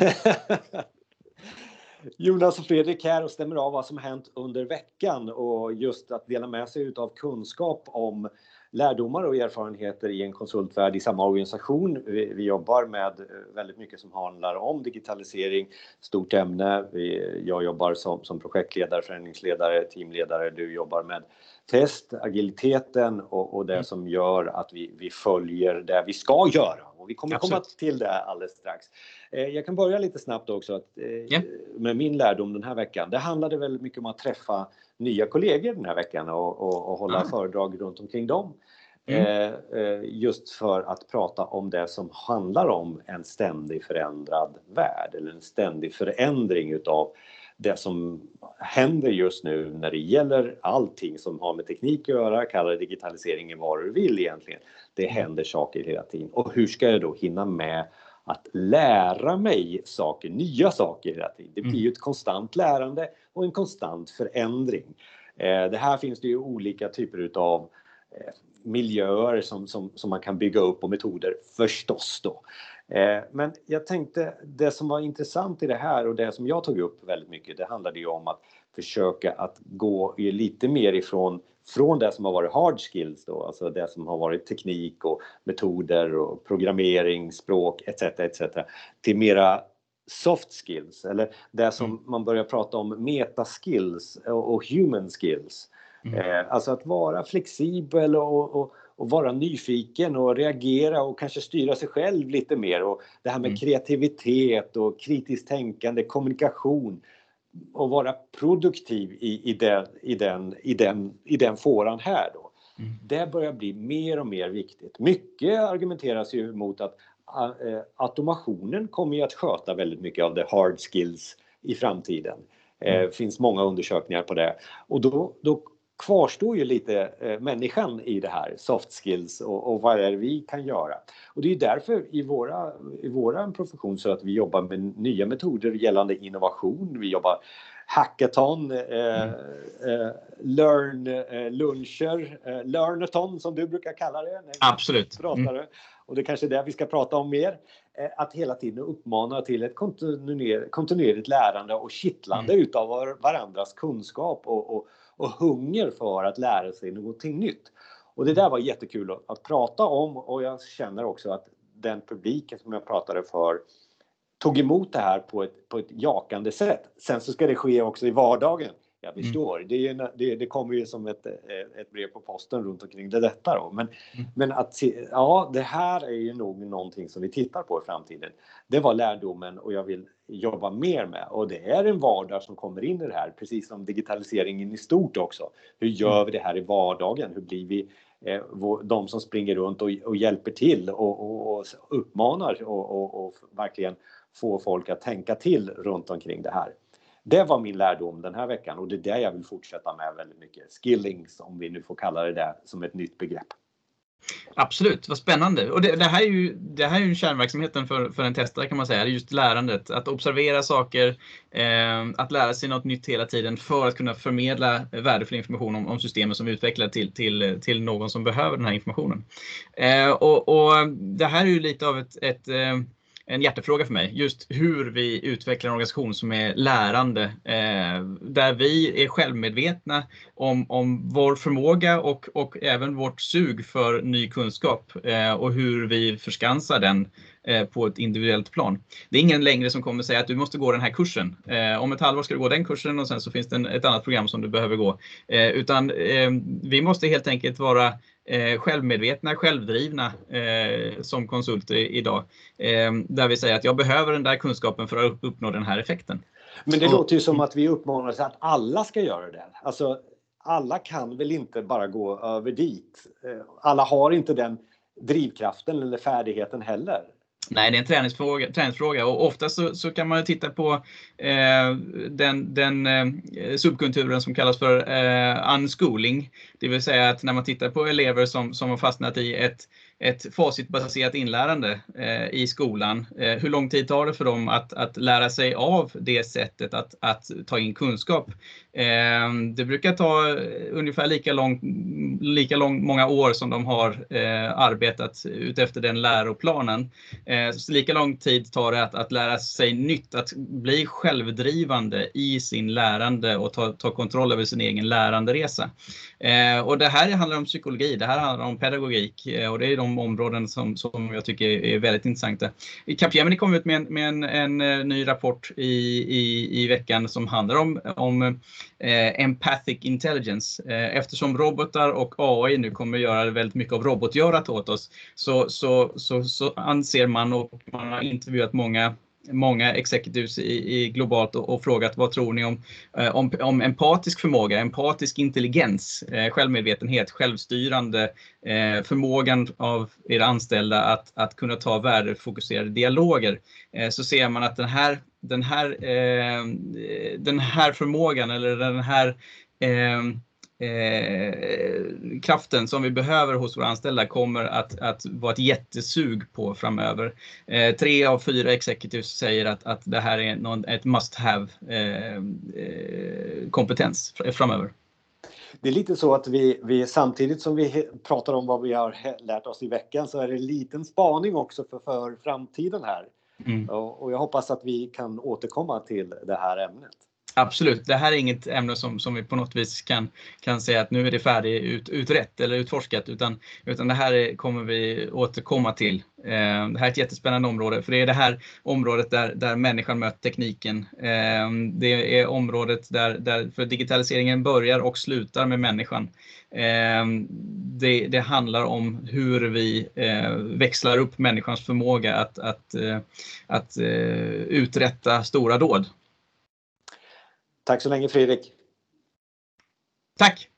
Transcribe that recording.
Jonas och Fredrik här och stämmer av vad som hänt under veckan och just att dela med sig av kunskap om lärdomar och erfarenheter i en konsultvärld i samma organisation. Vi, vi, jobbar med väldigt mycket som handlar om digitalisering, stort ämne. Vi, jag jobbar som, som projektledare, förändringsledare, teamledare. Du jobbar med test, agiliteten och, och det mm. som gör att vi, vi följer det vi ska göra. Och vi kommer Absolut. komma till det alldeles strax. Eh, jag kan börja lite snabbt också att, yeah. med min lärdom den här veckan. Det handlade väldigt mycket om att träffa nya kollegor den här veckan och, och, och hålla ah. föredrag runt omkring dem. Mm. Eh, eh, just för att prata om det som handlar om en ständig förändrad värld eller en ständig förändring utav det som händer just nu när det gäller allting som har med teknik att göra, kalla det digitalisering vad du vill egentligen. Det mm. händer saker hela tiden och hur ska jag då hinna med att lära mig saker, nya saker hela tiden. Det blir ju mm. ett konstant lärande och en konstant förändring. Eh, det här finns det ju olika typer utav miljöer som, som, som man kan bygga upp och metoder förstås då. Eh, men jag tänkte det som var intressant i det här och det som jag tog upp väldigt mycket, det handlade ju om att försöka att gå lite mer ifrån från det som har varit hard skills då, alltså det som har varit teknik och metoder och programmering, språk etc. etc. till mera soft skills eller det som mm. man börjar prata om meta skills och human skills. Mm. Eh, alltså att vara flexibel och, och, och, vara nyfiken och reagera och kanske styra sig själv lite mer och det här med mm. kreativitet och kritiskt tänkande, kommunikation och vara produktiv i, i, den, i, den, i, den, i den fåran här då. Mm. Det börjar bli mer och mer viktigt. Mycket argumenteras ju mot att äh, automationen kommer ju att sköta väldigt mycket av the hard skills i framtiden. Det mm. finns många undersökningar på det. Och då, då kvarstår ju lite eh, människan i det här, soft skills och, och, vad är det vi kan göra. Och det är därför i våra, i våra profession så att vi jobbar med nya metoder gällande innovation. Vi jobbar hackathon, eh, mm. eh, learn eh, luncher, eh, learnathon som du brukar kalla det. Absolut. Pratar. Mm. Och det är kanske är det vi ska prata om mer. Eh, att hela tiden uppmana till ett kontinuerligt lärande och kittlande mm. utav varandras kunskap och, och och hunger för att lära sig någonting nytt. Och det där var jättekul att, att prata om och jag känner också att den publiken som jag pratade för tog emot det här på ett, på ett jakande sätt. Sen så ska det ske också i vardagen. Jag förstår, mm. det, är, det, det, kommer ju som ett, ett brev på posten runt omkring det detta då. Men, mm. men att ja, det här är ju nog någonting som vi tittar på i framtiden. Det var lärdomen och jag vill jobba mer med och det är en vardag som kommer in i det här, precis som digitaliseringen i stort också. Hur gör mm. vi det här i vardagen? Hur blir vi eh, de som springer runt och, och hjälper till och, och, och uppmanar och, och verkligen får folk att tänka till runt omkring det här. Det var min lärdom den här veckan och det är det jag vill fortsätta med väldigt mycket. Skillings, om vi nu får kalla det det, som ett nytt begrepp. Absolut, vad spännande. Och det, det, här är ju, det här är ju kärnverksamheten för, för en testare kan man säga, just lärandet. Att observera saker, eh, att lära sig något nytt hela tiden för att kunna förmedla värdefull information om, om systemet som utvecklar till, till, till någon som behöver den här informationen. Eh, och, och, Det här är ju lite av ett, ett eh, en hjärtefråga för mig. Just hur vi utvecklar en organisation som är lärande. Eh, där vi är självmedvetna om, om vår förmåga och, och även vårt sug för ny kunskap eh, och hur vi förskansar den eh, på ett individuellt plan. Det är ingen längre som kommer säga att du måste gå den här kursen. Eh, om ett halvår ska du gå den kursen och sen så finns det en, ett annat program som du behöver gå. Eh, utan eh, vi måste helt enkelt vara eh, självmedvetna, självdrivna eh, som konsulter idag. Eh, där vi säger att jag behöver den där kunskapen för att uppnå den här effekten. Men det låter ju som att vi uppmanar att alla ska göra det. Alltså, alla kan väl inte bara gå över dit. Eh, alla har inte den drivkraften eller färdigheten heller. Nej, det är en träningsfråga, träningsfråga och ofta så, så kan man titta på eh, den, den eh, subkulturen som kallas för eh, unschooling. Det vill säga att när man tittar på elever som, som har fastnat i ett ett facitbaserat inlärande eh, i skolan. Eh, hur lång tid tar det för dem att, att lära sig av det sättet att, att ta in kunskap? Eh, det brukar ta ungefär lika, lång, lika lång, många år som de har eh, arbetat utefter den läroplanen. Eh, så lika lång tid tar det att, att lära sig nytt, att bli självdrivande i sin lärande och ta, ta kontroll över sin egen läranderesa. Eh, och det här handlar om psykologi, det här handlar om pedagogik eh, och det är de områden som, som jag tycker är väldigt intressanta. Capgemini kom ut med en, med en, en eh, ny rapport i, i, i veckan som handlar om, om eh, empathic intelligence. Eh, eftersom robotar och AI nu kommer göra väldigt mycket av robotgörat åt oss så, så, så, så anser man och man har intervjuat många många executives i, i globalt och, och, frågat vad tror ni om, eh, om, om empatisk förmåga, empatisk intelligens, eh, självmedvetenhet, självstyrande, eh, förmågan av era anställda att, att kunna ta värdefokuserade dialoger. Eh, så ser man att den här, den här, eh, den här förmågan eller den här eh, eh, kraften som vi behöver hos våra anställda kommer att, att vara ett jättesug på framöver. Eh, tre av fyra executives säger att, att det här är någon, ett must have eh, eh kompetens framöver. Det är lite så att vi, vi samtidigt som vi pratar om vad vi har lärt oss i veckan så är det en liten spaning också för, för framtiden här. Mm. Och, och jag hoppas att vi kan återkomma till det här ämnet. Absolut, det här är inget ämne som, som vi på något vis kan, kan säga att nu är det färdigt ut, utrett eller utforskat utan, utan det här är, kommer vi återkomma till. Eh, det här är ett jättespännande område för det är det här området där, där människan möter tekniken. Eh, det är området där, där för digitaliseringen börjar och slutar med människan. Eh, det, det, handlar om hur vi eh, växlar upp människans förmåga att, att, eh, att eh, uträtta stora dåd. Tack så länge Fredrik. Tack!